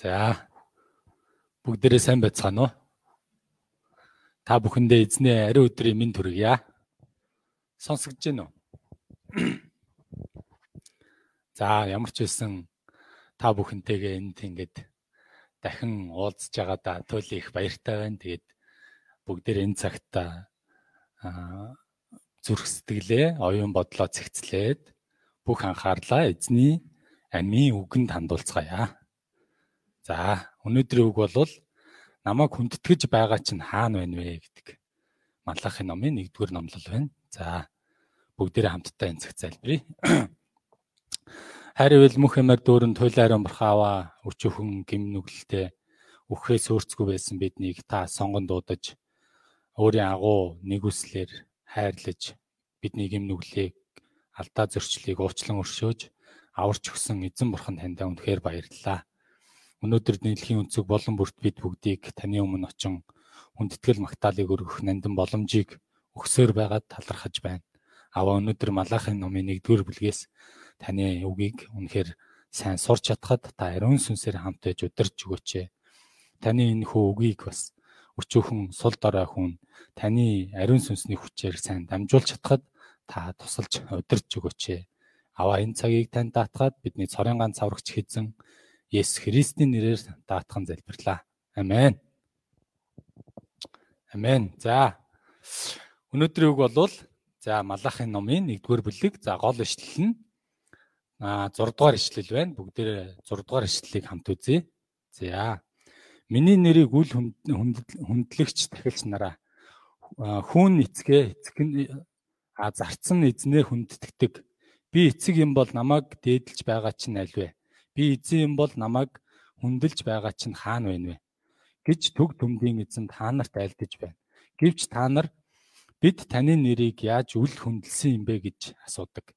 За. Бүгдээрээ сайн байцгаана уу? Та бүхэндээ эзний ариун өдрийн минь төргийа. Сонсогдож байна уу? За, ямар ч байсан та бүхэнтэйгээ энд ингээд дахин уулзж байгаадаа туйл их баяртай байна. Тэгээд бүгдээр энэ цагт аа зүрх сэтгэлээ, оюун бодлоо цэгцлээд бүх анхаарлаа эзний амийн үгэнд хандуулцгаая. За өнөөдрийн үг бол намайг хүндэтгэж байгаа чинь хаана байна вэ гэдэг. Малахын номын 1-р номлол байна. За бүгдээрээ хамтдаа энэ цаг залбирая. Хайр ивэл мөх юмар дүүрэн туйлаараа бурхаава өчөөхөн гим нүгэлтэй үхээс өөрцгөө байсан биднийг та сонгон дуудаж өөрийн агуу нэгүслэр хайрлаж бидний гим нүглийг алдаа зөрчлийг уучлан өршөөж аварч өгсөн эзэн бурхан таньда үнэхээр баярлалаа. Өнөөдөр дэлхийн өнцөг болон бүрт бид бүгдийг таны өмнө очин хүндэтгэл магтаалыг өргөх нандин боломжийг өгсөөр байгаад талархаж байна. Аваа өнөөдөр Малахын номын 1-р бүлгээс таны үгийг үнэхээр сайн сурч чадхад та ариун сүнсээр хамт байж удирж өгөөч. Таны энэ хөө үгийг бас өчөөхөн сул дорой хүн таны ариун сүнсний хүчээр сайн дамжуулж чадхад та тусалж удирж өгөөч. Аваа энэ цагийг танд даатгаад бидний цорын ганц аврагч хэзэн Есүс Христийн нэрээр даатхан залбирлаа. Амен. Амен. За. Өнөөдрийн үг бол за Малахын номын 1-р бүлэг за гол ишлэл нь а 6 дугаар ишлэл байна. Бүгдээ 6 дугаар ишлэлийг хамт үзье. За. Миний нэрийг үл хүндлэгч тахилч нараа хүүн эцгээ эцэг а зарцсан эзнээ хүндтгэдэг. Би эцэг юм бол намайг дээдэлж байгаа чинь аль вэ? Би эзэн юм бол намайг хүндэлж байгаа чинь хаана байна вэ? гэж төг төмдийн эзэн та нарт айлдаж байна. Гэвч та нар бид таны нэрийг яаж үл хүндэлсэн юм бэ гэж асуудаг.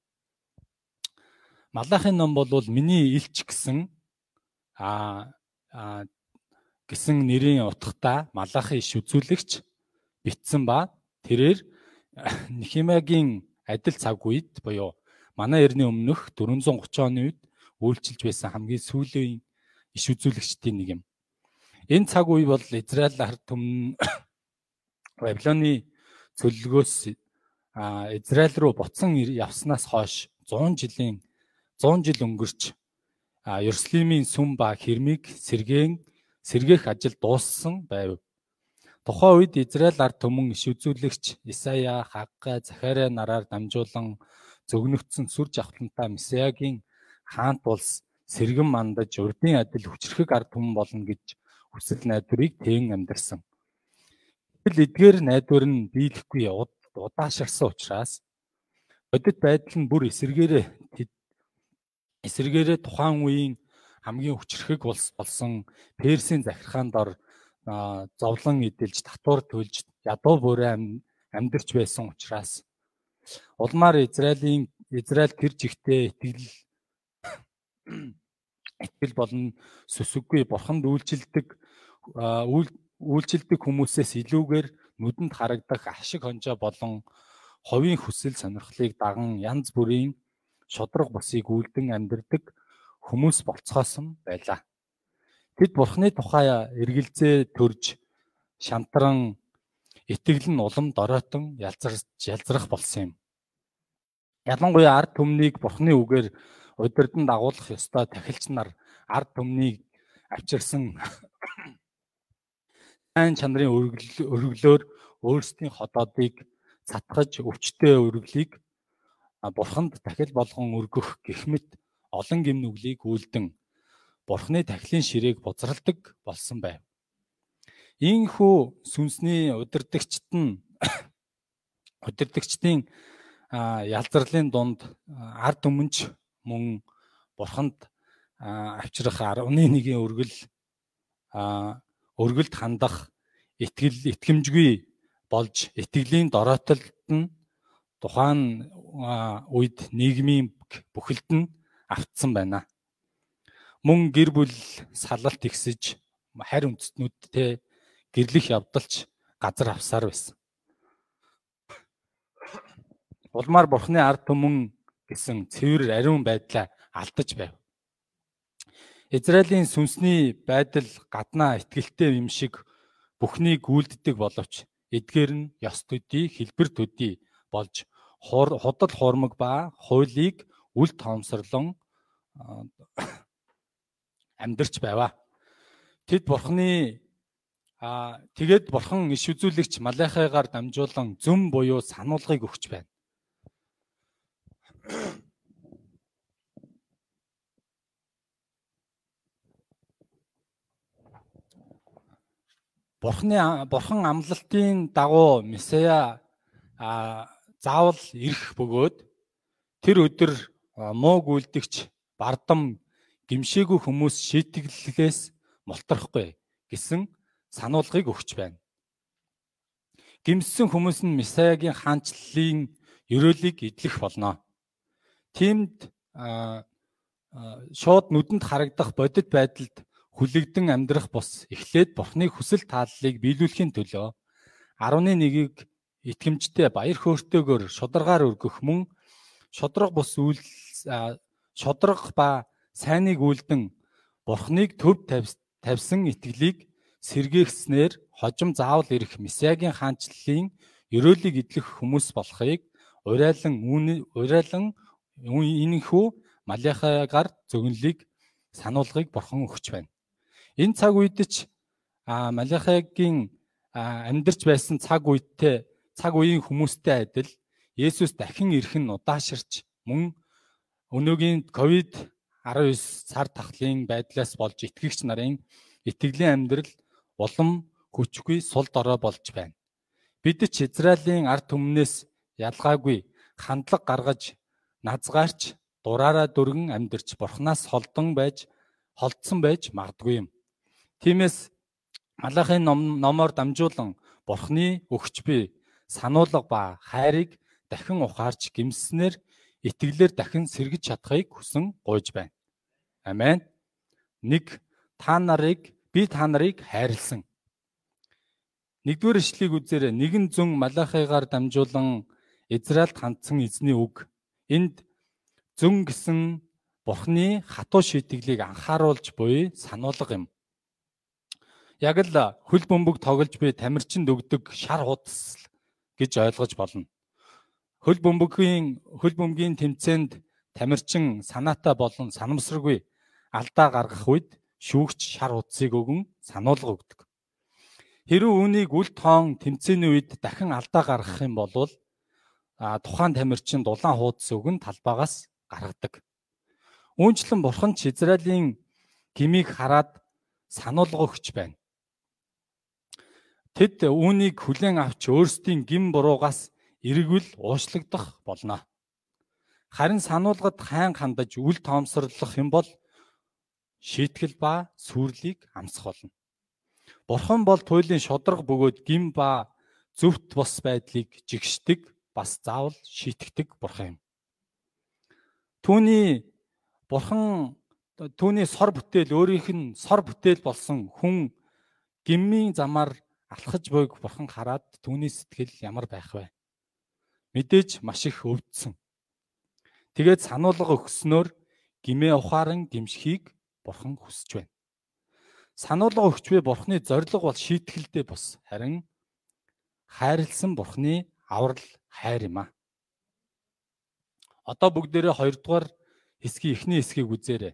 Малахын ном бол миний илч гэсэн а гэсэн нэрийн утгатай Малахын иш үзүүлэгч битсэн ба тэрээр Нехимагийн адил цаг үед буюу манай эртний өмнөх 430 оны үед үйлчилж байсан хамгийн сүүлийн иш үзүүлэгчдийн нэг юм. Энэ цаг үе бол Израиль ард түмэн Бабилоны цөллөгөөс Израиль руу буцан явснаас хойш 100 жилийн 100 жил өнгөрч Иерусалимийн сүм ба хэрмийг сэргээн сэргээх ажил дууссан байв. Тухайн үед Израиль ард түмэн иш үзүүлэгч Исая, Хаггай, Захария нараар дамжуулан зөгнөгдсөн сүр жавхлантай Месиагийн хаант улс сэргэн мандаж урдын адил хүчрхэг ард түмэн болно гэж хүсэл найдварыг тэн амьдарсан. Тэгэл эдгээр найдвар нь биелэхгүй удаашрсан учраас бодит байдал нь бүр эсэргээрээ эсэргээрээ тухайн үеийн хамгийн хүчрхэг улс болсон Персийн захиргаан дор зовлон эдэлж татвар төлж ядуу бүрээ амьдарч байсан учраас улмаар Израилийн Израиль тэр жигтэй итгэл итгэл болон сүсэггүй бурханд үйлчилдэг үйлчилдэг хүмүүсээс илүүгээр нүдэнд харагдах ашиг хонжоо болон ховийн хүсэл сонирхлыг даган янз бүрийн шодрог босыг үлдэн амьдардаг хүмүүс болцгоосон байлаа. Тэд бурхны тухай эргэлзээ төрж шантран итгэл нь улам доройтон ялзрах болсон юм. Ялангуяа ард түмнийг бурхны үгээр удирдан дагуулах ёстой тахилч нар ард түмнийг авчирсан айн чанарын өргөлөөр өөрсдийн ходоодыг цатгаж өвчтөе өргөлийг бурханд тахил болгон өргөх гихмит олон гимнүглийг үлдэн бурхны тахилын ширээг бузралдаг болсон байв. Ийхүү сүнсний удирдагчт нь удирдагчдын ялзарлын дунд ард өмнч мөн бурханд авчрах 11-ийн өргөл өргөлд хандах итгэл итгэмжгүй болж итгэлийн дороотолд нь тухайн үед нийгмийн бүхэлд нь автсан байна. Мөн гэр бүл салалт ихсэж харь үндэстнүүдтэй гэрлэх явдалч газар авсаар байсан. Улмаар бурхны ард түмэн гэсэн цэвэр ариун байдлаа алдаж байв. Израилийн сүнсний байдал гаднаа ихтгэлтэй юм шиг бүхнийг гүйлддэг боловч эдгээр нь ёс төдий, хэлбэр төдий болж худал хуурмаг ба хуулийг үл тоомсорлон амьдарч байваа. Тэд бурхны аа тэгээд бурхан иш үзүүлэгч Малахайгаар дамжуулан зөв буюу сануулгыг өгч байна. Бурхны бурхан амлалтын дагуу Месая а заавал ирэх бөгөөд тэр өдөр муу гүйлдэгч бардам гимшээгүй хүмүүс шийтгэлээс мултрахгүй гэсэн сануулгыг өгч байна. Гимссэн хүмүүс нь Месаягийн хаанчлалын ерөөлийг эдлэх болно. Тиймд шууд нүдэнд харагдах бодит байдалд хүлэгдэн амьдрах бус. Эхлээд Бурхны хүсэл тааллыг биелүүлэхийн төлөө 11-ийг итгэмжтэй баяр хөөртэйгээр шударгаар өргөх мөн шудраг бус үйл шудраг ба сайныг үлдэн Бурхныг төв тавьсан итгэлийг сэргээхснээр хожим заавал ирэх Месиагийн хаанчлалын ерөөлийг эдлэх хүмүүс болохыг урайлан урайлан энэхүү Малахагаар зөгнөлийг сануулгыг Бурхан өгч байна. Энэ цаг үед ч Малахигийн амьдарч байсан цаг үедтэй цаг үеийн хүмүүстэй адил Есүс дахин ирэх нь удааширч мөн өнөөгийн ковид 19 сар тахлын байдлаас болж итгэгч нарын итгэлийн амьдрал улам хүчгүй сул дорой болж байна. Бид ч Израилийн ард түмнээс ялгаагүй хандлага гаргаж назгаарч дураараа дүргэн амьдарч бурхнаас холдон байж холдсон байж магадгүй юм. Тиймээс Малахын номоор дамжуулан Бурхны өгч би сануулга ба хайрыг дахин ухаарч гимснэр итгэлээр дахин сэргэж чадахыг хүсэн гуйж байна. Амен. Нэг та нарыг би та нарыг хайрлсан. Нэгдүгээр ишлэгийг үзээрэй. Нэгэн зүн Малахигаар дамжуулан Израильд хандсан эзний үг. Энд зүн гэсэн Бурхны хатуу шийтгэлийг анхааруулж буй сануулга юм. Яг л хөл бөмбөг тоглож би тамирчин дөгдөг шар худас гэж ойлгож болно. Хөл бөмбөгийн хөл бөмбөгийн тэмцээнд тамирчин санаатай болон санамсаргүй алдаа гаргах үед шүүгч шар худсыг өгөн сануулга өгдөг. Хэрвээ үүнийг үл тоон тэмцээний үед дахин алдаа гаргах юм бол тухайн тамирчин дулаан хуудас өгөн талбайгаас гаргадаг. Үүнчлэн бурхан ч Израилийн гмийг хараад сануулга өгч байна. Тэд үүнийг хүлээн авч өөрсдийн гим буруугаас эргвэл уушлагдах болно. Харин сануулгад хайн хандаж үл тоомсорлох юм бол шийтгэл ба сүрлийг амсах болно. Бурхан бол туйлын шодрог бөгөөд гим ба зөвхт бос байдлыг жигшдэг бас заавал шийтгдэг бурхан юм. Түүний бурхан түүний сор бүтээл өөрийнх нь сор бүтээл болсон хүн гиммийн замаар алхаж буйг бурхан хараад түүний сэтгэл ямар байх вэ? Мэдээж маш их өвдсөн. Тэгээд сануулга өгснөөр гимээ ухаан гимшхийг бурхан хүсэж байна. Сануулга өгч буй бурхны зориг бол шийтгэлтэй бус. Харин хайрлсан бурхны аврал хайр юм а. Одоо бүгдээрээ хоёрдугаар хэсгийн эхний хэсгийг үзээрэй.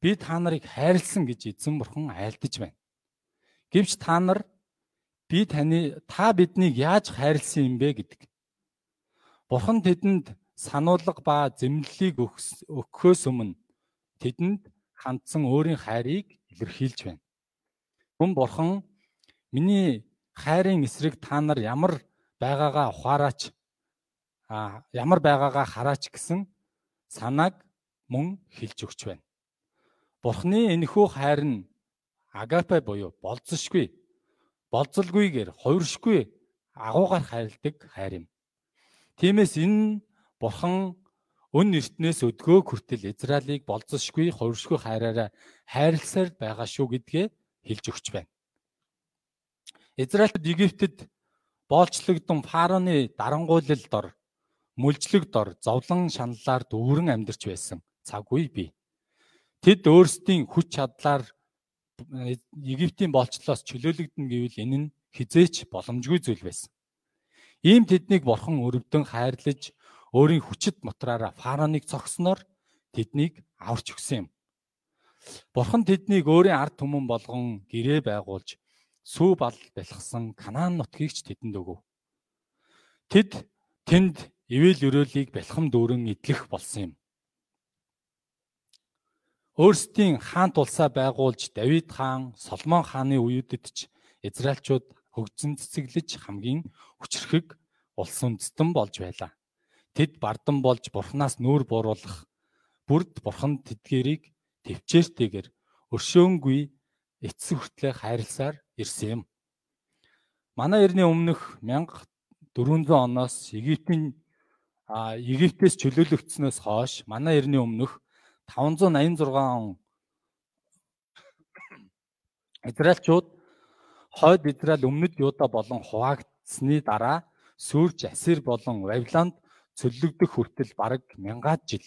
Би та нарыг хайрлсан гэж эзэн бурхан айлдаж байна. Гэвч та нар би таны та биднийг яаж хайрлсан юм бэ гэдэг. Бурхан тэдэнд сануулга ба зэмлэлийг өгөхөөс өмнө тэдэнд хандсан өөрийн хайрыг илэрхийлж байна. Хүн бурхан миний хайрын эсрэг та нар ямар байгаагаа ухаараач а ямар байгаагаа хараач гэсэн санааг мөн хэлж өгч байна. Бурхны энэхүү хайр нь агапе буюу болцсошгүй болцолгүйгээр хувиршгүй агуугаар хайрладаг хайр юм. Тиймээс энэ бурхан өн эртнээс өдгөө хүртэл Израилийг болцсошгүй хувиршгүй хайраараа хайрласаар байгаа шүү гэдгээ хэлж өгч байна. Израильд Египтэд боолчлогдсон фараоны дарангуйлал дор мүлжлэг дор зовлон шаналлаар дүүрэн амьдарч байсан цаг үе бий. Тэд өөрсдийн хүч чадлаар Египтийн болцлоос чөлөөлөгдөн гэвэл энэ нь хизээч боломжгүй зүйл байсан. Ийм тэднийг бурхан өрөвдөн хайрлаж өөрийн хүчит мотраараа фараоныг цогсноор тэднийг аварч өгсөн юм. Бурхан тэднийг өөрийн ард түмэн болгон гэрээ байгуулж сүү бал бэлгсэн Канаан нутгийг ч тэдэнд өгөв. Тэд тэнд ивэл өрөөлийг бэлхэм дүүрэн идэх болсон юм. Өөрсдийн хаан тулсаа байгуулж Давид хаан, Соломон хааны үеүдэд ч Израильчууд хөгжсөн цэцэглэж хамгийн хүчрхэг улс үндэстэн болж байлаа. Тэд бардан болж бурхнаас нүүр бууруулах бүрд бурхан тэдгэрийг төвчээртэйгэр өршөөнгүй эцэг хүртлэх хайрласаар ирсэн юм. Манай эртний өмнөх 1400 оноос Египтийн Египтээс чөлөөлөгдснөөс хойш манай эртний өмнөх 586 он Израильчууд хойд Израиль өмнөд Юда болон хуваагдсны дараа Сүрж Асир болон Вавилонд цөллөгдөх хүртэл бараг мянгаад жил.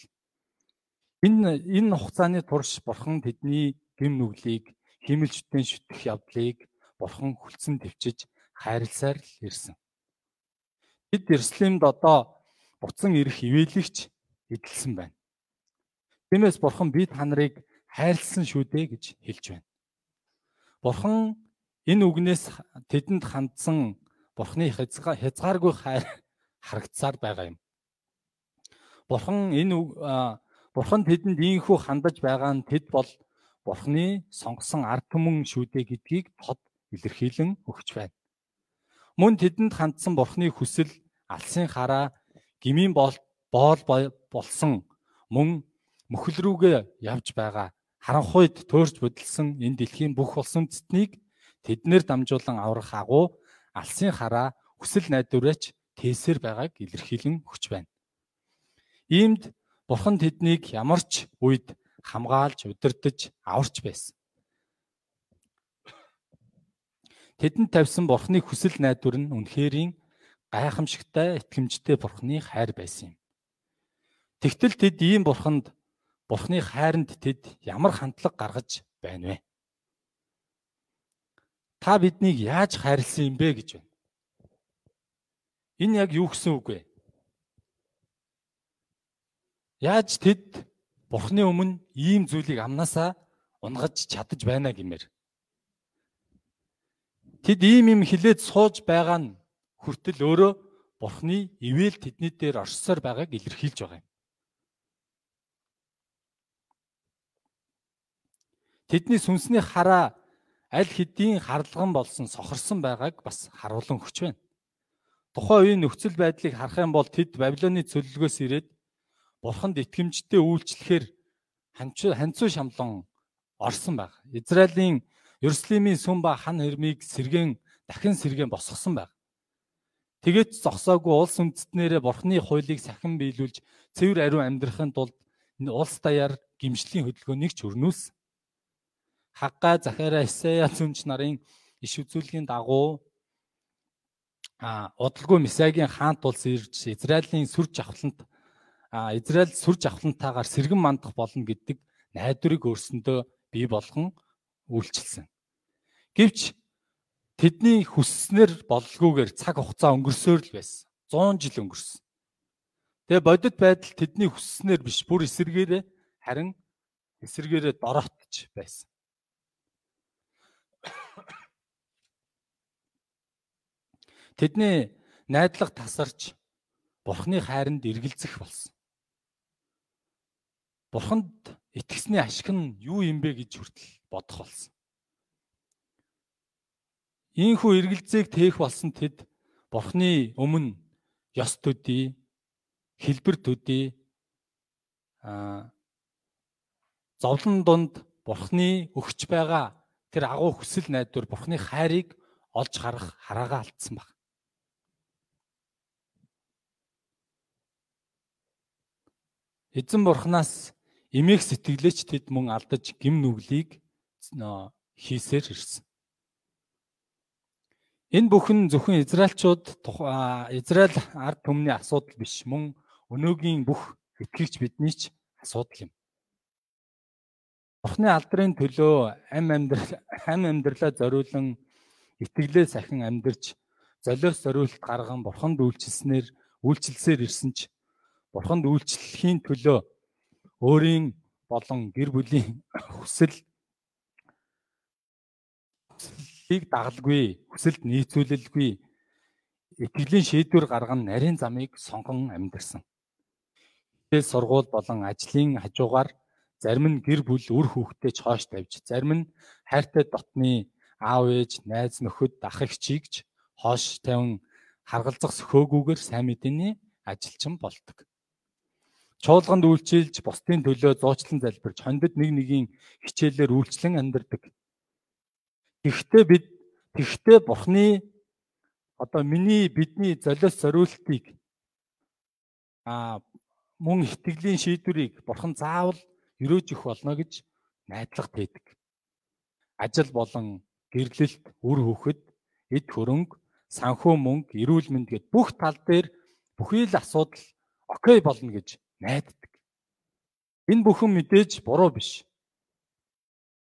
Энэ энэ хугацааны турш бурхан тэдний гим нүглийг химэлжтэн шүтэх явдлыг бурхан хүлцэн төвчж хайрласаар л ирсэн. Бид Иерусалимд одоо буцан ирэх ивэлэгч эдэлсэн байна. Тиймээс бурхан би та нарыг хайрлсан шүү дээ гэж хэлж байна. Бурхан энэ үгнээс тэдэнд хандсан бурханы хязгааргүй хайр харагдсаар байгаа юм. Бурхан энэ бурхан тэдэнд ийхүү хандаж байгаа нь тэд бол бурханы сонгосон ард түмэн шүү дээ гэдгийг тод илэрхийлэн өгч байна. Мөн тэдэнд хандсан бурханы хүсэл алсын хараа гмийн боол болсон мөн мөхөл рүүгээ явж байгаа харанхуйд төөрч бодилсон энэ дэлхийн бүх улсын цэцнийг тэднэр дамжуулан аврах агуу алсын хараа хүсэл найдвараач тээсэр байгааг илэрхийлэн өгч байна. Иймд бурхан тэднийг ямар ч үед хамгаалж удирдах аварч байсан. Тэдэнд тавьсан бурханы хүсэл найдвар нь үнэхэрийн гайхамшигтай итгэмжтэй бурханы хайр байсан юм. Тэгтэл тэд ийм бурханд Бурхны хайранд тэд ямар хандлага гаргаж байна вэ? Та биднийг яаж хайрлсан юм бэ гэж байна. Энэ яг юу гэсэн үг вэ? Яаж тэд Бурхны өмнө ийм зүйлийг амнасаа унгаж чадаж байна гэмээр. Тэд ийм юм хилээд сууж байгаа нь хүртэл өөрөө Бурхны ивэл тэдний дээр оршсоор байгааг илэрхийлж байгаа юм. Тэдний сүнсний хараа аль хэдийн харлаган болсон сохорсон байгааг бас харуулan өгч байна. Тухайн үеийн нөхцөл байдлыг харах юм бол тэд Бабилоны цөллөгөөс ирээд Бурханд итгэмжтэй үйлчлэхээр ханцуу шамлан орсон баг. Израилийн Ерслимийн сүм ба хан хэрмийг сэргэн дахин сэргэн босгосон баг. Тэгээд зогсоогүй улс үндэстнэрээ Бурхны хуулийг сахин биелүүлж цэвэр ариун амьдрахын тулд улс даяар гимшлийн хөдөлгөөнийг ч өрнүүлсэн. Хагга Захария Исая зүнч нарын иш үзүүлгийн дагуу а удалгүй Месагийн хаант улс ирж Израилийн сүр жавхлант а Израиль сүр жавхлантаагаар сэргэн мандах болно гэдэг найдварыг өөрсөндөө бий болгон үйлчилсэн. Гэвч тэдний хүсснээр боллгүйгээр цаг хугацаа өнгөрсөөр л байсан. 100 жил өнгөрсөн. Тэгээ бодит байдал тэдний хүсснээр биш бүр эсэргээрээ харин эсэргээрээ дороотч байсан. Тэдний найдлага тасарч Бурхны хайранд эргэлзэх болсон. Бурханд итгэсний ашиг нь юу юм бэ гэж хүртэл бодох болсон. Ийхүү эргэлзээг тээх болсон тэд Бурхны өмнө ёс төдий, хэлбэр төдий а зовлон дунд Бурхны өгч байгаа тэр агуу хүсэл найдвар Бурхны хайрыг олж харах хараагаа алдсан баг. Эзэн бурхнаас эмээх сэтгэлээч тэд мөн алдаж гим нүглийг хийсээр ирсэн. Энэ бүхэн зөвхөн Израильчууд Израиль ард түмний асуудал биш мөн өнөөгийн бүх итгэгч бидний ч асуудал юм. Бурхны алдрын төлөө ам амьдрал ам амьдралаа зориулан итгэлээ сахин амьдарч золиос зориулт гарган бурханд үйлчилснээр үйлчилсээр ирсэн ч бурханд үйлчлэхийн төлөө өөрийн болон гэр бүлийн хүсэл хүслийг дагалгүй, хүсэлд нийцүүлэлгүй итгэлийн шийдвэр гарган нарийн замыг сонгон амьдэрсэн. Тэгэл сургууль болон ажлын хажуугаар зарим нь гэр бүл үр хүүхдээ ч хоош тавьж, зарим нь хайртай дотны аав ээж, найз нөхөд, ах эгчийгч хоош тавин харгалзах сөхөөгүйгээр сайн мэдээний ажилчин болдог. Чуулганд үйлчилж, бусдын төлөө зуучлан залбирч, хондод нэг нэгийн хичээлээр үйлчлэн амьдардаг. Тэгэхдээ бид тэгхдээ Бурхны одоо миний бидний золиос зориултыг а мөн итгэлийн шийдвэрийг Бурхан заавал өрөөж их болно гэж найдлага тээдэг. Ажил болон гэрлэлт, үр хөвгөд, эд хөрөнгө, санхүү мөнгө, эрүүл мэнд гэд бүх тал дээр бүхий л асуудал окей болно гэж найддаг. Энэ бүхэн мэдээж буруу биш.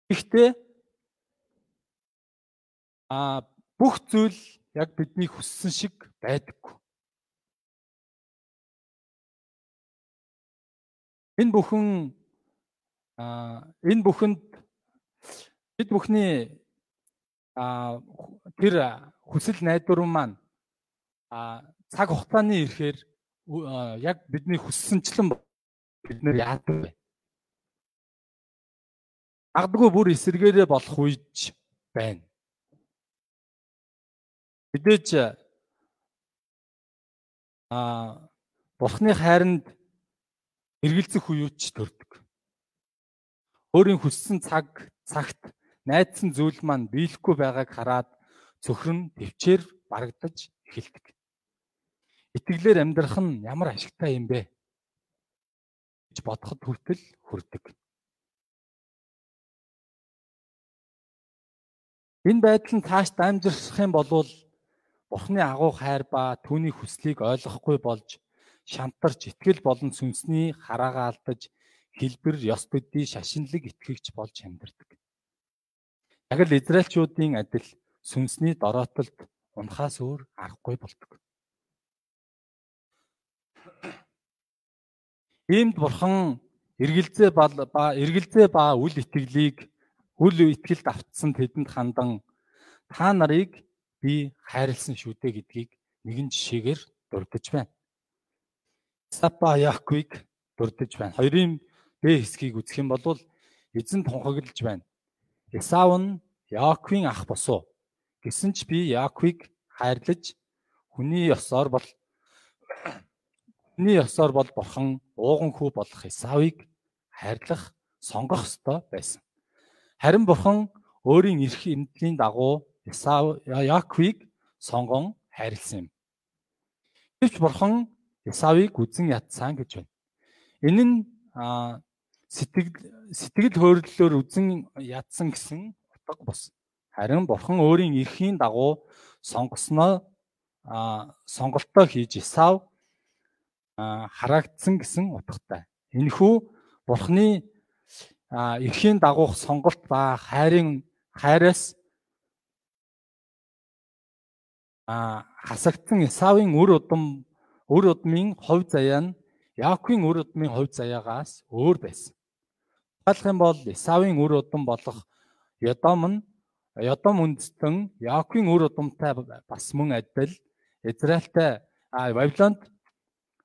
Гэхдээ а бүх зүйл яг бидний хүссэн шиг байдаггүй. Энэ бүхэн а энэ бүхэнд бид бүхний а тэр хүсэл найдвар маань а цаг хугацааны ирэхээр яг бидний хүссэнчлэн бид нэр яадаг вэ? Агдгүй бүр эсэргээрээ болох үеч байна. Мэдээж а Бурхны хайранд эргэлзэх үеүч төрдөг. Өөрийн хүссэн цаг цагт найдсан зүйл маань биелэхгүй байгааг хараад цөхрөн төвчээр барагдаж эхэлдэг. Итгэлээр амьдрах нь ямар ашигтай юм бэ гэж бодоход хүртэл хүрдэг. Энэ байдал нь цааш дамжирсах юм бол Бурхны агуу хайр ба түүний хүслийг ойлгохгүй болж шантарч итгэл болон сүнсний хараагаа алдаж хэлбэр ёс төдий шашинлаг итгэгч болж амьдардаг. Яг л израилчуудын адил сүнсний дороотолд унахаас өөр аргагүй болдог. Иймд бурхан эргэлзээ ба эргэлзээ ба үл итгэлийг үл итгэлд автсан тэдэнд хандан та нарыг би хайрлсан шүү дээ гэдгийг нэгэн жишээгээр дурдж байна. Сапа Яаквыг дурдж байна. Хоёрын Б хэсгийг үзэх юм бол эзэн тунхаглаж байна. Эсав нь Яаковын ах босуу. Гэсэн ч би Яаковыг хайрлаж хүний ёсоор бол хүний ёсоор бол бурхан ууган хүү болох Эсавыг хайрлах сонгох ёстой байсан. Харин бурхан өөрийн эрх эмтлийн дагуу Исав Яаковыг сонгон хайрлсан юм. Гэвч бурхан Исавыг үзен ятсан гэж байна. Энэ нь сэтгэл сэтгэл хөдлөлөөр үзен ядсан гэсэн утга бос. Харин бурхан өөрийн эрхийн дагуу сонгосноо сонголтоо хийж Исав харагдсан гэсэн утгатай. Энэхүү бурханы эрхийн дагуух сонголт ба хайрын хайраас а хасагдсан Исавын үр удам үр удмын хувь заяа нь Яаковын үр удмын хувь заяагаас өөр байсан. Тухайлх юм бол Исавын үр удам болох Ядом нь Ядом үндэстэн Яаковын үр удамтай бас мөн адил Израильтай Вавилонд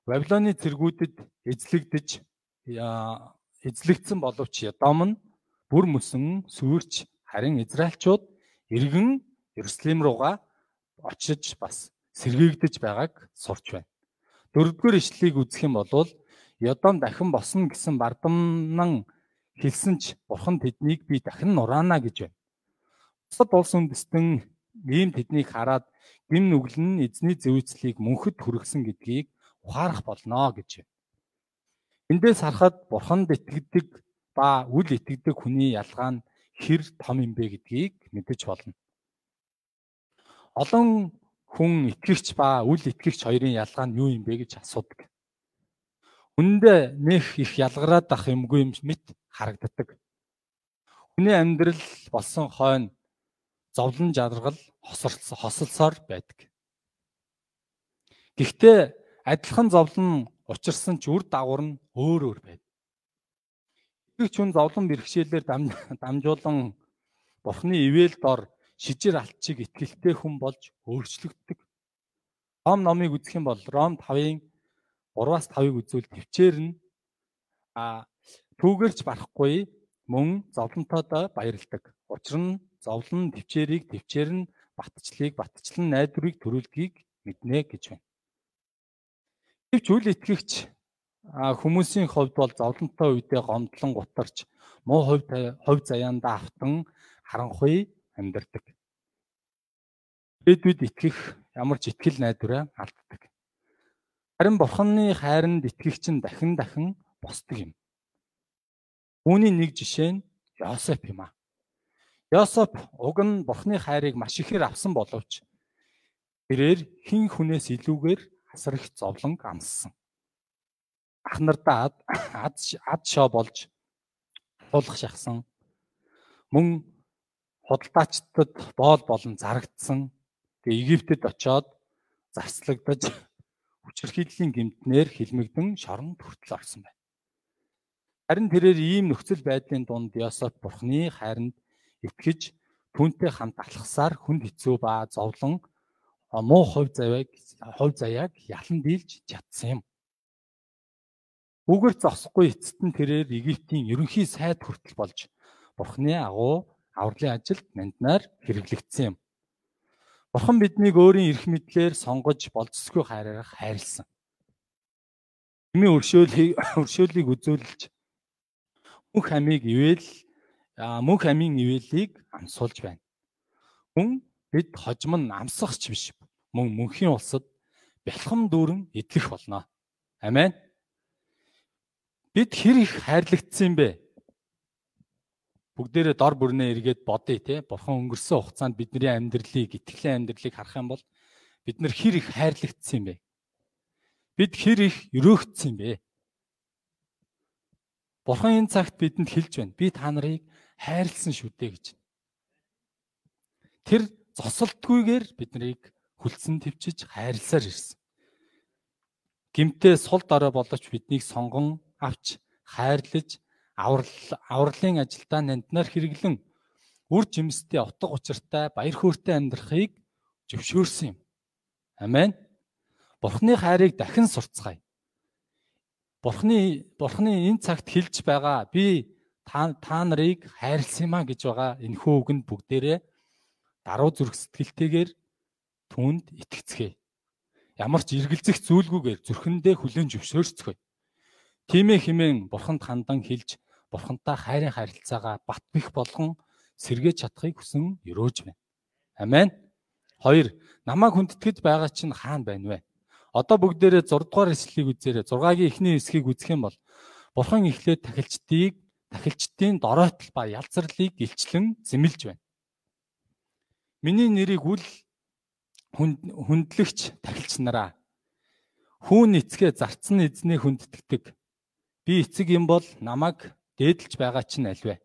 Вавилоны цэргүүдэд эзлэгдэж эзлэгдсэн боловч Ядом нь бүр мөсөн сүрч харин Израильчууд эргэн Иерусалим руугаа очиж бас сэргийгдэж байгааг сурч байна. Дөрөвдүгээр ишлэлийг үзэх юм бол Йодом дахин босно гэсэн бардамнан хэлсэн ч бурхан тэднийг би дахин нураана гэж байна. Бусад улс үндэстэн ийм тэднийг хараад гим нүглэн нь эзний зүйцлийг мөнхөд хүргэсэн гэдгийг ухаарах болно гэж байна. Эндээс харахад бурханд итгэдэг ба үл итгэдэг хүний ялгаа нь хэр том юм бэ гэдгийг мэдэж болно олон хүн итгэгч ба үл итгэгч хоёрын ялгаа нь юу юм бэ гэж асуудаг. Үндэ нэх их ялгараад ах юмгүй юм мэт харагддаг. Хүний амьдрал болсон хойно зовлон жаргал хосолсоор байдаг. Гэхдээ адилхан зовлон учирсан ч үр дагавар нь өөр өөр байдаг. Итгэгч хүн зовлон бэрхшээлээр дамжуулан Бурхны ивэл дор шижир алтчиг итгэлтэй хүн болж өөрчлөгддөг. Ром номыг үзэх юм бол Ром 5-ын 3-аас 5-ыг үзвэл төвчээр нь а түүгэрч барахгүй мөн зовлонтойдоо баярладаг. Учир нь зовлон төвчээрийг төвчээр нь батчлыг батчлан найдварыг төрүүлгийг мэднэ гэж байна. Гэвч үл итгэгч хүмүүсийн хувьд бол зовлонтой үедээ гомдлон гутарч муу хувь хувь заяандаа автан харанхуй амьдардаг. Эдвэд итгэх ямар ч итгэл найдвараа алддаг. Харин бурханы хайранд итгэгч нь дахин дахин босдог юм. Үүний нэг жишээ нь Йосеф юм а. Йосеф уг нь бурханы хайрыг маш ихээр авсан боловч тэрээр хин хүнээс илүүгээр асар их зовлон амссан. Ах нартаа ад ад шоо болж тулах шахсан. Мөн худалдаачдад боол болон зарагдсан. Тэгээ Египтэд очоод зарцлагдаж хүчирхийллийн гэмтнэр хилмигдэн шоронд хүртэл орсон байна. Харин тэрээр ийм нөхцөл байдлын дунд Йосеф бурхны хайранд итгэж түүнтэй хамт алхасаар хүнд хэцүү ба зовлон муу хувь заяаг хувь заяаг ялан дийлж чадсан юм. Үгээр зогсохгүй эцэст нь тэрээр Египтийн ерөнхий сайд хүртэл болж Бурхны агуу авралын ажилд нанднаар хэрэглэгдсэн юм. Бурхан биднийг өөрийн эрх мэдлээр сонгож болцсогүй хайраар хайрлсан. Хэмээ өршөөлийг өршөөлийг үзүүлж мөнх амийг ивэл мөнх амийн ивэлийг амсуулж байна. Хүн бид хожим нь амсахч биш мөн мөнхийн улсад бэлхэм дүүрэн идэх болно. Амен. Бид хэр их хайрлагдсан бэ? Бүгдээрээ дор бүрнээ эргээд бодъё те. Бурхан өнгөрсөн хугацаанд бидний амьдралыг, итгэлийн амьдралыг харах юм бол бид нар хэр их хайрлагдсан бэ? Бид хэр их өрөөгдсөн бэ? Бурхан энэ цагт бидэнд хэлж байна. Би та нарыг хайрлсан шүү дээ гэж. Тэр зосолтгүйгээр биднийг хүлцэн твчиж хайрласаар ирсэн. Гимтээ сул дорой боловч биднийг сонгон авч хайрлаж авралын ажилдаа нанднаар хэрэглэн үр жимстэй утга учиртай баяр хөөртэй амьдрахыг зөвшөөрсөн юм. Амен. Бурхны хайрыг дахин сурцгаая. Бурхны Бурхны энэ цагт хэлж байгаа би та та нарыг хайрлсан юм а гэж байгаа энэ хөөгөнд бүгдээрээ даруй зүрх сэтгэлтэйгээр түүнд итгэцгээе. Ямар ч эргэлзэх зүйлгүйгээр зүрхэндээ хүлэн зөвшөөрцгөөе. Тимээ химэн бурханд хандан хэлж бурхантай хайрын харилцаагаа бат бих болгон сэргээж чадахыг хүсэн өрөөж байна. Амен. 2. Намайг хүндэтгэж байгаа чинь хаана байна вэ? Одоо бүгдээрээ 6 дугаар эслэлийг үзээрэй. 6-гийн эхний хэсгийг үзэх юм бол Бурхан эхлээд тахилчдыг тахилчдын доройтол ба ялцралыг илчлэн зэмлж байна. Миний нэрийг үл хүндлэгч тахилч нараа хүүн эцгээ зарцсан эзнээ хүндтгэдэг. Би эцэг юм бол намайг дээдэлж байгаа чинь альвэ?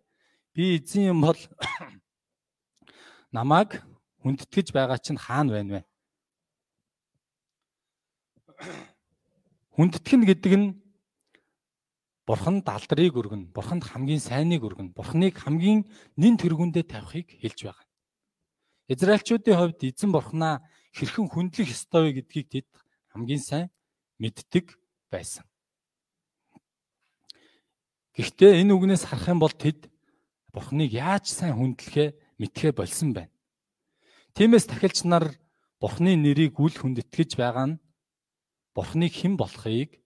Би эзэн юм бол намайг хүндэтгэж байгаа чинь хаана байна вэ? Хүндэтгэн гэдэг нь Бурханд алдрыг өргөн, Бурханд хамгийн сайныг өргөн, Бурханыг хамгийн нэн тэргүүндээ тавихыг хэлж байгаа. Израильчүүдийн хувьд эзэн Бурханаа хэрхэн хүндлэх ёстой вэ гэдгийг тэд хамгийн сайн мэддэг байсан. Гэхдээ энэ үгнээс харах юм бол тэд Бурхныг яаж сайн хүндлэхээ мэдхээ болсон байна. Тиймээс тахилч нар Бурхны нэрийг үл хүндэтгэж байгаа нь Бурхныг хэн болохыг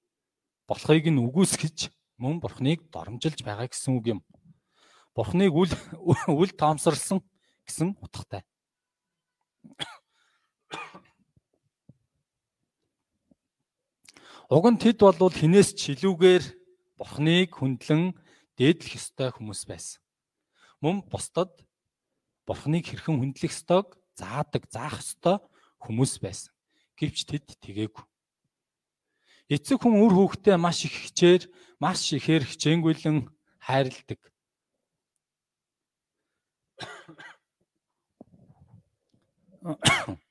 болохыг нь үгүйсгэж мөн Бурхныг доромжилж байгаа гэсэн үг юм. Бурхныг үл үл тоомсорлсон гэсэн утгатай. Уг нь тэд болвол хинээс ч илүүгээр Бурхныг хүндлэн дээдлэх ёстой хүмүүс байсан. Мөн бусдад Бурхныг хэрхэн хүндлэх ёстойг заадаг, заах ёстой хүмүүс байсан. Гэвч тэд тгээгүү. Эцэг хүн үр хүүхдээ маш их хичээр, маш ихээр хичээнгүйлэн хайрладаг.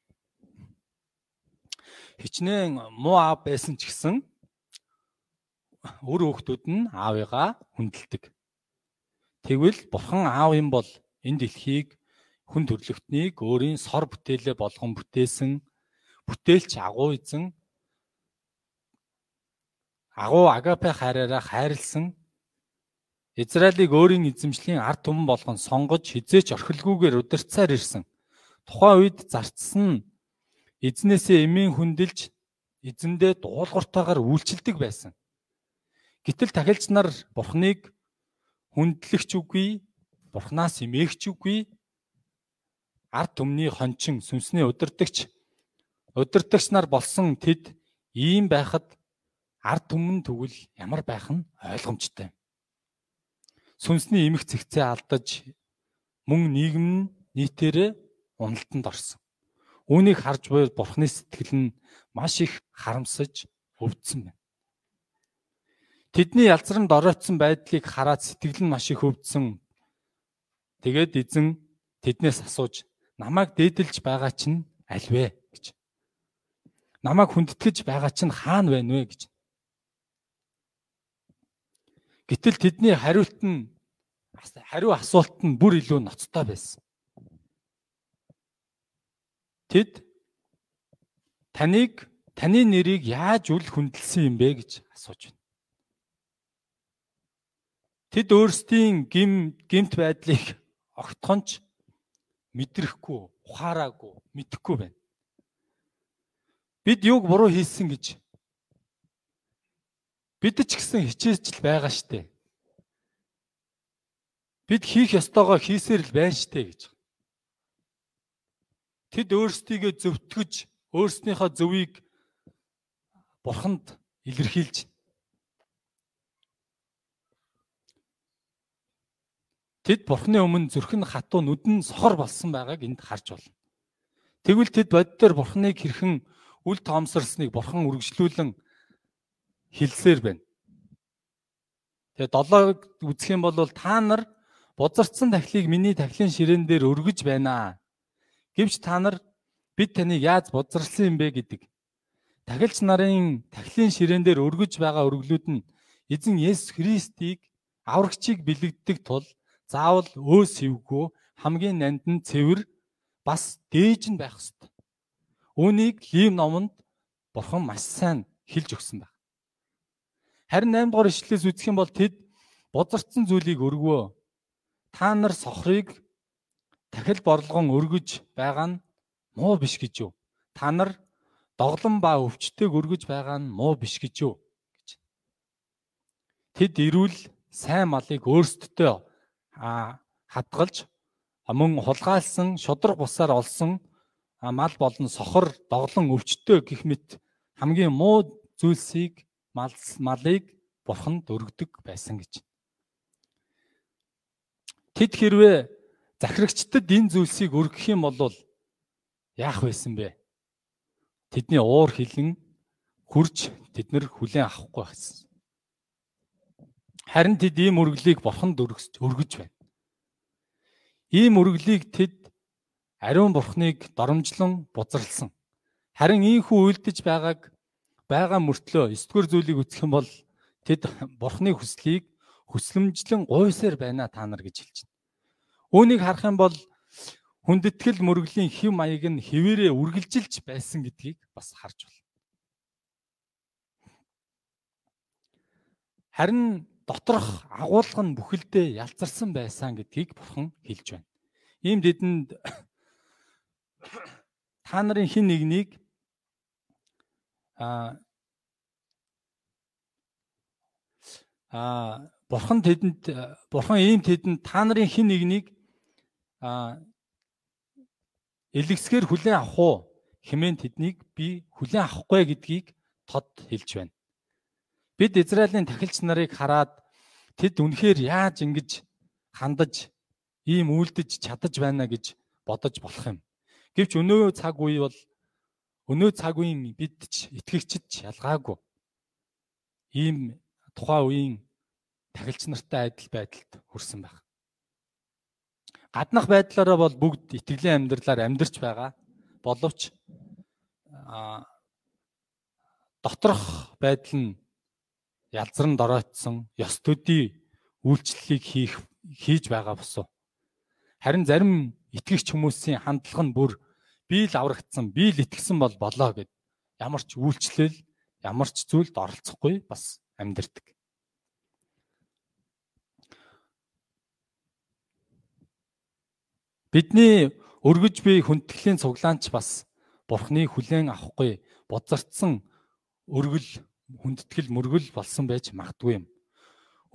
хичнээн муу аав байсан ч гэсэн өр хүүхдүүд нь аавыгаа хүндэлдэг. Тэгвэл бурхан аав юм бол энэ дэлхийг хүн төрлөختнийг өөрийн сор бүтээлээ болгон бүтээсэн бүтээлч агуу эзэн агуу агапе хайраараа хайрлсан Израилийг өөрийн эзэмшлийн ард түмэн болгон сонгож хизээч орхилгүйгээр удирцаар ирсэн. Тухайн үед зарцсан эзнээсээ эмийн хүндэлж эзэндээ дуулууртаагаар үйлчилдэг байсан. Гэтэл тахилч нар бурхныг хүндлэгч үгүй, бурхнаас эмээгч үгүй, ард түмний хончин сүнсний удирдагч удирдагч нар болсон тэд ийм байхад ард түмэн тэгвэл ямар байх нь ойлгомжтой. Сүнсний эмх цэгцээ алдаж мөн нийгэм нийтээрээ уналтанд орсон. Үүнийг харж буй бурхны сэтгэл нь маш их харамсаж өвдсөн байна. Тэдний ялзранд оройтсон байдлыг хараад сэтгэл нь маш их өвдсөн. Тэгээд эзэн тэднээс асууж намайг дээдэлж байгаа чинь аль вэ гэж. Намайг хүндэтгэж байгаа чинь хаана байна вэ гэж. Гэтэл тэдний хариулт нь хариу асуулт нь бүр илүү ноцтой байсан. Тэд таныг таны нэрийг яаж үл хүндэлсэн юм бэ гэж асууж байна. Тэд өөрсдийн гим гимт байдлыг огтхонч мэдрэхгүй, ухаараагүй, мэдэхгүй байна. Бид юуг буруу хийсэн гэж бид ч гэсэн хичээж л байгаа штэ. Бид хийх ёстойгоо хийсээр л байна штэ гэж. Тэд өөрсдийгөө зөвтгөж, өөрснийхөө зөвийг бурханд илэрхийлж Тэд бурхны өмнө зүрхэн хатуу нүдэн сохор болсон байгааг энд харж байна. Тэгвэл тэд боддоор бурхныг хэрхэн үл тоомсорсныг бурхан үргэлжлүүлэн хэлсээр байна. Тэгээ долоог үзэх юм бол та нар бузарцсан тахлыг миний тахлын ширээн дээр өргөж байна. Гэвч та нар бид таныг яаж бузарсан юм бэ гэдэг. Тахилч нарын тахлын ширээн дээр өргөж байгаа өргөлүүд нь эзэн Есүс Христийг аврагчийг бэлэгддэг тул заавал өөс хөвгөө хамгийн нандин цэвэр бас дээж нь байх ёстой. Үүнийг Лим номонд Бурхан маш сайн хэлж өгсөн байна. Харин 8 дугаар ишлэлээс үзэх юм бол тэд бузарцсан зүйлийг өргөвөө. Та нар сохрыг дахил борлогон өргөж байгаа нь муу биш гэж юу? Та нар доглон ба өвчтөйг өргөж байгаа нь муу биш гэж юу? гэж. Тэд ирүүл сайн малыг өөрсдөө хадгалж мөн хулгайлсан шудраг бусаар олсон мал болон сохор доглон өвчтөө гих мэт хамгийн муу зүйлсийг мал малыг бурханд өргөдөг байсан гэж. Тэд хэрвээ захирагчдад энэ зүйлсийг өргөх юм бол яах байсан бэ? Тэдний уур хилэн хурж тэднэр хүлээн авахгүй байсан. Харин тэд ийм үргэлийг бурханд өргөж байна. Ийм үргэлийг тэд ариун бурхныг доромжлон бузарлсан. Харин ийхүү үйлдэж байгааг байгаа мөртлөө 9 дугаар зүйлийг үсэх юм бол тэд бурхны хүслийг хүслэмжлэн гуйсаар байна та нар гэж хэлж. Үүнийг харах юм бол хүндэтгэл мөргөлийн хэв маяг нь хэвээрээ үргэлжилж байсан гэдгийг бас харж байна. Харин доторх агуулга нь бүхэлдээ ялцарсан байсан гэдгийг бурхан хэлж байна. Ийм дэдэнд та нарын хин нэгнийг а а бурхан тэдэнд бурхан ийм тэдэнд та нарын хин нэгнийг а элэгсгээр хүлээн авах уу хэмээн тэднийг би хүлээн авахгүй гэдгийг тод хэлж байна. Бид Израилийн тахилч нарыг хараад тэд үнэхээр яаж ингэж хандаж ийм үйлдэж чадаж байна гэж бодож болох юм. Гэвч өнөө цаг үе бол өнөө цаг үеийн бид ч итгэгчд ялгаагүй. Ийм тухайн үеийн тахилч нартай адил байдалд хүрсэн байх. Гаднах байдлаараа бол бүгд итгэлийн амьдралаар амьдарч байгаа. Боловч а доторх байдал нь ялзран доройтсон ёс төдий үйлчлэлийг хийх хийж байгаа босов. Харин зарим итгэгч хүмүүсийн хандлага нь бүр би л аврагдсан, би л итгэсэн бол болоо гэд ямар ч үйлчлэл, ямар ч зүйлд оролцохгүй бас амьдэрдэг. Бидний өргөж буй хүндэтгэлийн цуглаанч бас Бурхны хүлээн авахгүй бодзартсан өргөл хүндэтгэл мөргөл болсон байж магадгүй юм.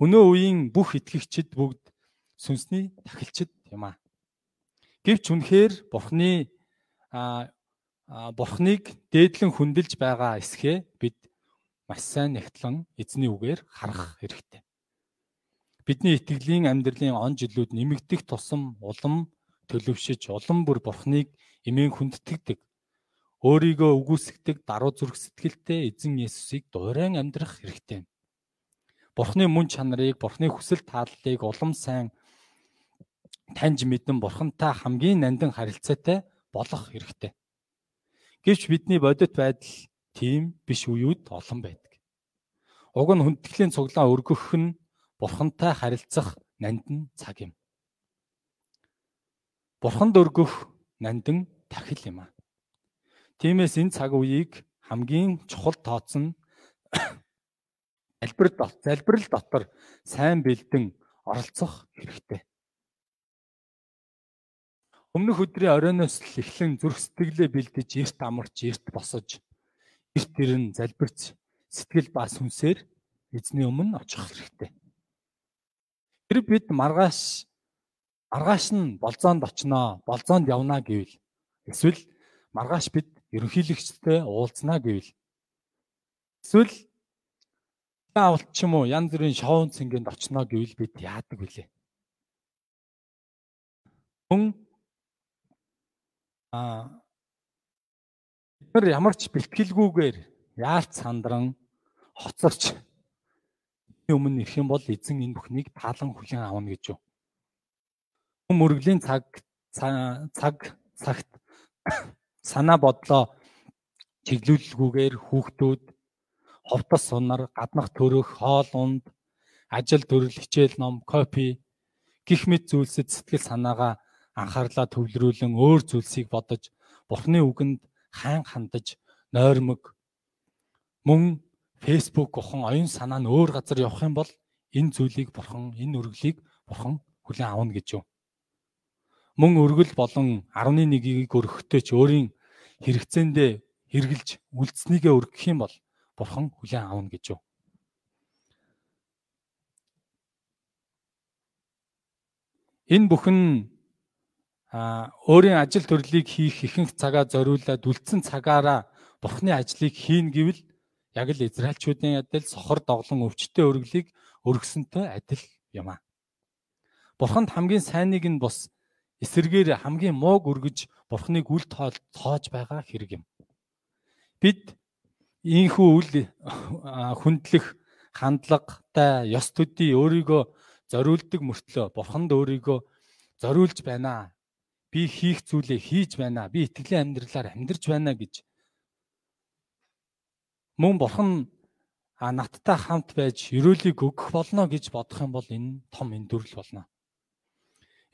Өнөө үеийн бүх итгэгчид бүгд сүнсний тахилчид юм а. Гэвч үнэхээр Бурхны а Бурхныг дээдлэн хүндэлж байгаа эсхээ бид маш сайн нэгтлэн эзний үгээр харах хэрэгтэй. Бидний итгэлийн амьдралын он жилүүд нэмэгдэх тусам улам төлөвшөж улам бүр бурхныг эмээн хүндтгэдэг. Өөрийгөө үгүйсгдэг даруй зүрх сэтгэлтэй эзэн Есүсийг дуурайн амьдрах хэрэгтэй. Бурхны мөн чанарыг, Бурхны хүсэл тааллыг улам сайн таньж мэдэн Бурхантай хамгийн нандин харилцаатай болох хэрэгтэй. Гэвч бидний бодит байдал тийм биш үеуд олон байдаг. Уг нь хүндэтгэлийн цуглаан өргөх нь Бурхантай харилцах нандин цаг юм. Бурханд өргөх нандин тахил юм а. Тиймээс энэ цаг үеийг хамгийн чухал тооцсон залбир залбирал дотор сайн бэлдэн оролцох хэрэгтэй. Өмнөх өдрийн оройноос л эхлэн зүрх сэтгэлээ бэлдэж эрт амарч эрт босож эрт ирэн залбирч сэтгэл ба сүнсээр эзний өмнө очих хэрэгтэй. Тэр бид маргааш маргааш нь болзоонд очноо, болзоонд явнаа гэвэл эсвэл маргааш бид ерөнхийлөгчтэй уулзнаа гэвэл эсвэл авалт ч юм уу янз бүрийн шоун цэнгэнд очноо гэвэл бид яадаг вүлээ. Хүн а бид ямар ч бэлтгэлгүйгээр яалт сандран хоцорч өмнө ирэх юм бол эзэн энэ бүхнийг таалан хүлээн авна гэж юу мөргөлийн цаг цаг цагт санаа бодлоо. Чиглүүлэлгүйгээр хүүхдүүд ховтос сунар, гаднах төрөх, хоол унд, ажил төрөл, хичээл ном, копи гих мэт зүйлсэд сэтгэл санаагаа анхаарлаа төвлөрүүлэн өөр зүйлсийг бодож Бурхны үгэнд хайн хандаж нойрмог мөн фейсбુક гохон оюун санаа нь өөр газар явах юм бол энэ зүйлийг бурхан энэ өргөлийг бурхан хүлээн авна гэж юу мөн өргөл болон 11-ийг өргөхтэй ч өөрийн хэрэгцээндээ хэрглэж үлдснийгээ өргөх юм бол бурхан хүлээн авна гэж юу. Энэ бүхэн а өөрийн ажил төрлийг хийх ихэнх цагаа зориулаад үлдсэн цагаараа бурхны ажлыг хийн гэвэл яг л израилчүүдийн адил сохор доглон өвчтөе өргөлийг өргөсөнтэй адил юм а. Бурханд хамгийн сайныг нь бус эсэргээр хамгийн мууг өргөж бурхныг үл тоож байгаа хэрэг юм. Бид ийхүү үл хүндлэх хандлагатай ёс төдий өөрийгөө зориулдаг мөртлөө бурханд өөрийгөө зориулж байна. Би хийх зүйлээ хийж байна. Би итгэлийн амьдралаар амьдарч байна гэж мөн бурхан а надтай хамт байж өрөөлийг өгөх болно гэж бодох юм бол энэ том эндүрэл болно.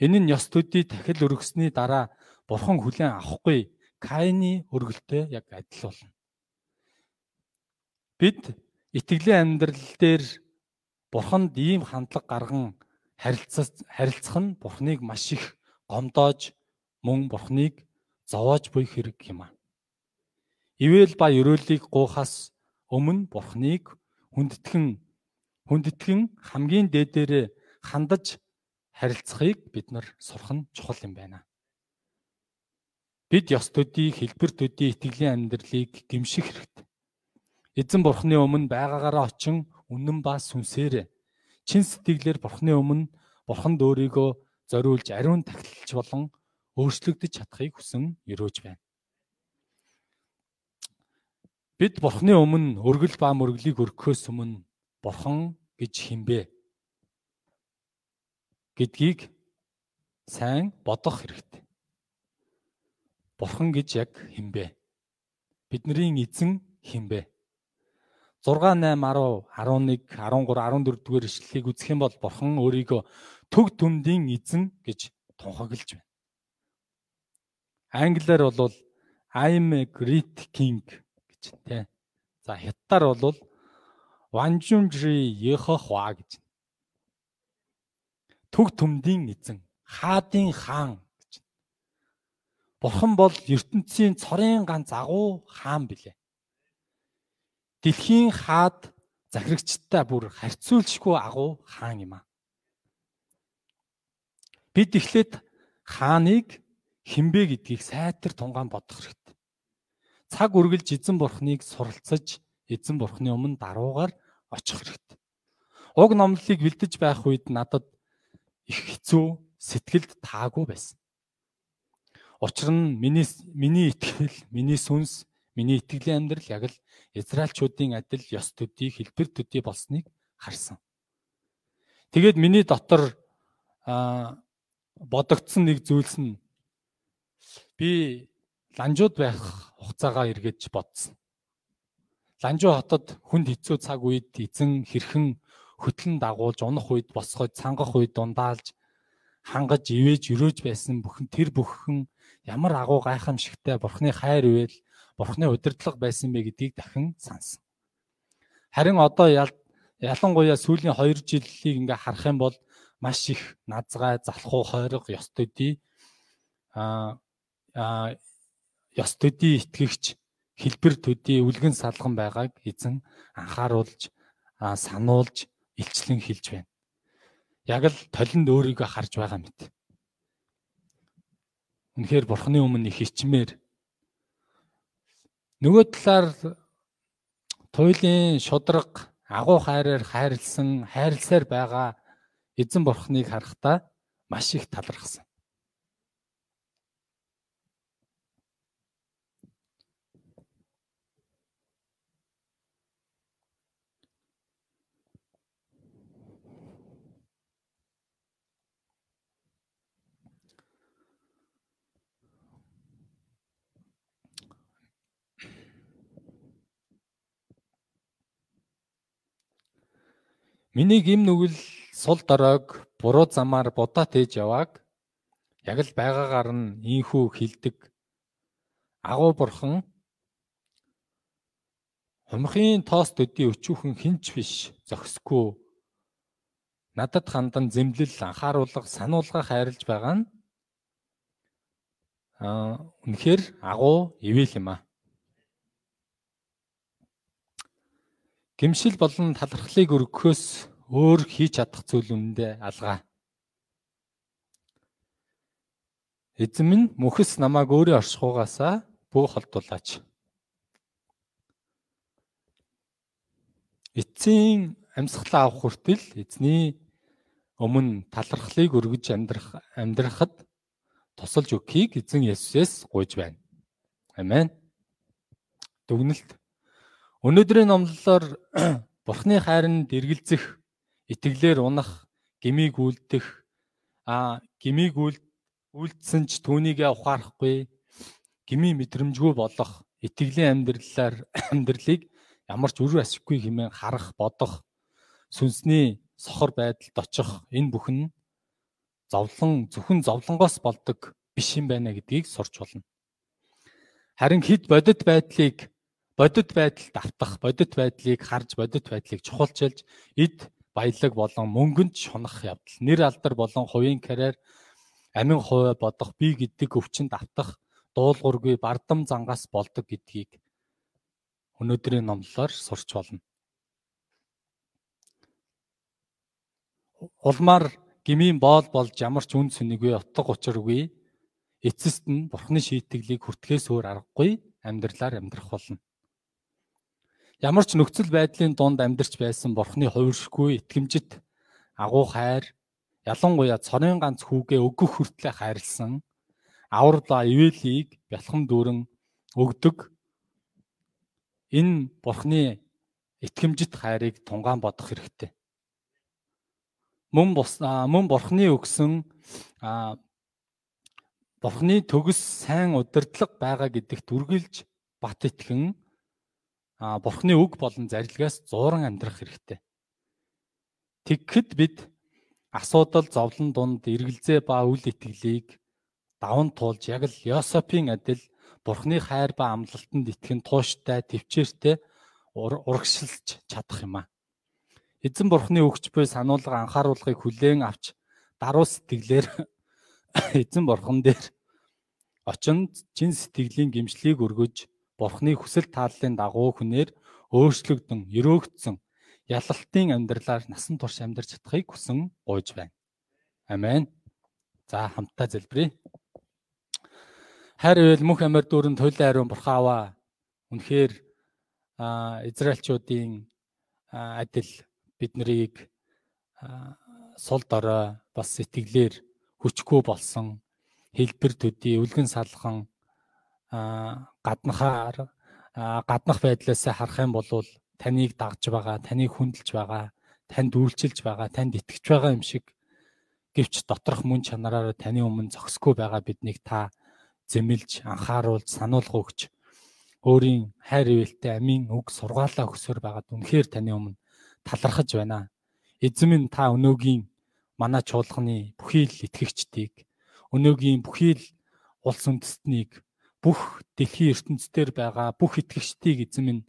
Энэ нь ёс төдий дахил өргөсний дараа бурхан хүлээн авахгүй Каины өргөлтөй яг адил болно. Бид итгэлийн амьдрал дээр бурханд ийм хандлага гарган харилцах харилцах нь бурхныг маш их гомдоож мөн бурхныг зовоож буй хэрэг юм а. Ивэл ба ерөөлийг гуйхаас өмнө бурхныг хүндэтгэн хүндэтгэн хамгийн дээдээрээ хандаж харилцахыг бид нар сурах нь чухал юм байна. Бид ёс төдий, хэлбэр төдий итгэлийн амьдралыг гимших хэрэгтэй. Эзэн бурхны өмнө байгаагаараа очин үнэн ба сүнсээр чин сэтгэлээр бурхны өмнө бурханд өөрийгөө зориулж ариун тахилч болон өөрчлөгдөж чадахыг хүсэн өрөөж байна. Бид бурхны өмнө өргөл ба мөргөлийг өргөхөөс өмнө бурхан гэж химбэ гэдгийг сайн бодох хэрэгтэй. Бурхан гэж яг хинбэ? Бидний эзэн хинбэ? 6 8 10 11 13 14 дугаар ишлэлийг үзэх юм бол бурхан өөрийгөө төг төмдийн эзэн гэж тунхаглаж байна. Англиар бол I'm a great king гэж тий. За хятадаар бол Ванжунжри Ехохва гэж. Төг төмдийн эзэн хаадын хаан гэж. Бурхан бол ертөнцийн цорын ганц агуу хаан билээ. Дэлхийн хаад захирагчтай бүр харьцуулшгүй агуу хаан юм аа. Бид эхлээд хааныг хинбэ гэдгийг сайтар тунгаан бодох хэрэгтэй. Цаг үргэлж эзэн бурхныг суралцаж эзэн бурхны өмнө даруугаар очих хэрэгтэй. Уг номлолыг бэлдэж байх үед надад их хэцүү сэтгэлд таагүй байсан. Учир нь миний миний итгэл, миний сүнс, миний итгэлийн амьдрал яг л Израильчүүдийн адил ёс төдий, хэлбэр төдий болсныг харсан. Тэгээд миний дотор а бодогдсон нэг зүйлс нь би ланжууд байх хугацаагаа эргэж бодсон. Ланжуу хотод хүнд хэцүү цаг үед эзэн хэрхэн хөтлөн дагуулж унах үед босгож цангах үед ундаалж хангаж ивэж өрөөж байсан бүхэн тэр бүхэн ямар агуу гайхамшигтай бурхны хайр ивэл бурхны удирдлага байсан бэ гэдгийг дахин сансан. Харин одоо ялангуяа сүүлийн 2 жилийг ингээ харах юм бол маш их назгай, залхуу, хойрог, ёс төдий а а ёс төдий итгэгч хэлбэр төдий үлгэн салган байгааг эзэн анхааруулж сануулж илчлэн хэлж байна яг л толинд өөрийгөө харж байгаа мэт. Үнэхээр бурхны өмнө их хичмээр нөгөө талаар туйлын шудраг агуу хайраар хайрлсан хайрлсаар байгаа эзэн бурхныг харахтаа маш их талархсан. Миний гим нүгэл сул доройг буруу замаар будаа тээж явааг. Яг л байгаагаар нь ийхүү хилдэг. Агуу бурхан хумхын тоос төдий өчүүхэн хинч биш зөксгүй. Надад хандан зэмлэл анхааруулга сануулга хайрлж байгаа нь аа үнэхээр агуу ивэл юм аа Гимшил болон талархлыг өргөхөөс өөр хийж чадах зүйл үнэндээ алгаа. Эзэн минь мөхс намайг өөрийн оршихугаасаа бүх холдуулаач. Эцсийн амьсгалаа авах хүртэл эзний өмнө талархлыг өргөж амьдрах амьдрахад тусалж өгөхийг эзэн Есүсээс гуйж байна. Амен. Дүгнэлт Өнөөдрийн номлолоор Бурхны хайранд эргэлзэх, итгэлээр унах, гмийг үлдэх, а гмийг үлдсэн ч түүнийгээ ухаарахгүй, гмий мэдрэмжгүй болох итгэлийн амьдралаар амьдралыг ямар ч үр ашиггүй хэмээн харах, бодох, сүнсний сохор байдалд очих энэ бүхэн зовлон зөвхөн зовлонгоос болдог биш юм байна гэдгийг сурч болно. Харин хэд бодит байдлыг бодит байдалд автах, бодит байдлыг харж, бодит байдлыг чухалчилж, эд баялаг болон мөнгөнд шунах явдал, нэр алдар болон хувийн карьер, амин хувь бодох, би гэдэг өвчнөд автах, дуулуургүй бардам зангаас болдог гэдгийг өнөөдрийн номлолоор сурч болно. Улмаар гмийн боол болж ямар ч үн цэнийгүй утга учиргүй эцэст нь бурхны шийтгэлийг хүртгэхээс өөр аргагүй амьдралаар амьдрах болно. Ямар ч нөхцөл байдлын дунд амьдарч байсан бурхны хувиршгүй итгэмжит агуу хайр ялангуяа цорын ганц хүүгээ өгөх хүртлээр хайрлсан аврала ивэлийг бялхам дүүрэн өгдөг энэ бурхны итгэмжит хайрыг тунгаан бодох хэрэгтэй. Мөн бус мөн бурхны өгсөн Бурхны төгс сайн удирдлага байгаа гэдэгт үргэлж бат итгэн а Бурхны үг болон зарилгаас зууран амьдрах хэрэгтэй. Тэгэхэд бид асуудал зовлон дунд эргэлзээ ба үл итгэлийг даван туулж яг л Йосопийн адил Бурхны хайр ба амлалтанд итгэн тууштай, төвчээртэй урагшилж чадах юм аа. Эзэн Бурхны өгч буй сануулга анхааруулгыг хүлээн авч даруй сэтгэлээр эзэн Бурхан дээр очинд чин сэтгэлийн гимшлийг өргөж Бурхны хүсэл тааллын дагуу хүнээр өөрчлөгдөн, өрөөгдсөн ялалтын амьдралаар насан турш амьдарч чадахыг хүсэн гуйж байна. Амен. За хамтдаа залбирая. Хайр ивэл мөнх амар дүүрэн туйлын ариун бурхааваа үнэхээр Израильчуудын адил бид нарыг сул дорой бас сэтгэлээр хүчгүй болсон хэлбэр төдий өвлгөн салхан гаднахаар гаднах байдлаас харах юм бол таныг дагж байгаа, таныг хүндэлж байгаа, танд үйлчилж байгаа, танд итгэж байгаа юм шиг гэвч доторх мөн чанараараа таны өмнө зогсгүй байгаа биднийг та зэмлж, анхааруулж, сануулга өгч өөрийн хайр ивэлтэй амийн үг сургаалаа өсөр байгаад үнэхээр таны өмнө талархаж байна. Эзэн минь та өнөөгийн манай чуулганы бүхий л итгэгчдийг өнөөгийн бүхий л улс үндэстнийг бүх дэлхийн ертөнцийн байгаа бүх итгэгчдийг эзэн минь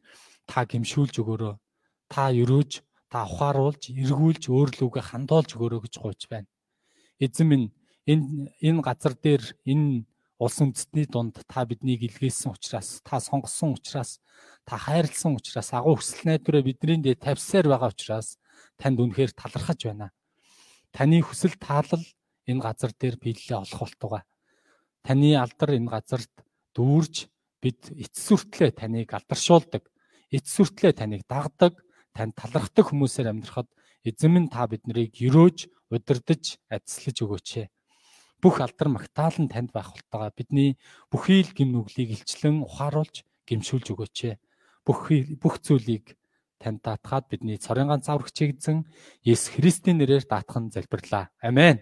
та гимшүүлж өгөөрэй. Та өрөөж, та ухааруулж, эргүүлж, өөрлөгөө хандуулж өгөөрэй гэж гуйж байна. Эзэн минь энэ энэ газар дээр энэ улс үндэстний дунд та биднийг илгээсэн учраас та сонгосон учраас та хайрлсан учраас агуу хүсэл найдвараа бидний дээр тавьсаар байгаа учраас танд үнэхээр талархаж байна. Таны хүсэл таалал энэ газар дээр биелэлээ олох болтугай. Таны алдар энэ газарт дүүрж бид эцэс хүртлээ таныг алдаршуулдаг. Эцэс хүртлээ таныг дагдаг, танд талархдаг хүмүүсээр амьдрахад эзэн минь та биднийг өрөөж, удирдах, адислаж өгөөч бүх алдар магтаал нь танд байх болтойгоо бидний бүхий л гим нүглийг илчлэн ухааруулж гимшүүлж өгөөч. Бүх бүх зүйлийг танд даатгаад бидний цорын ганц аврагч эзэн Есүс Христийн нэрээр даатхан залбирлаа. Амен.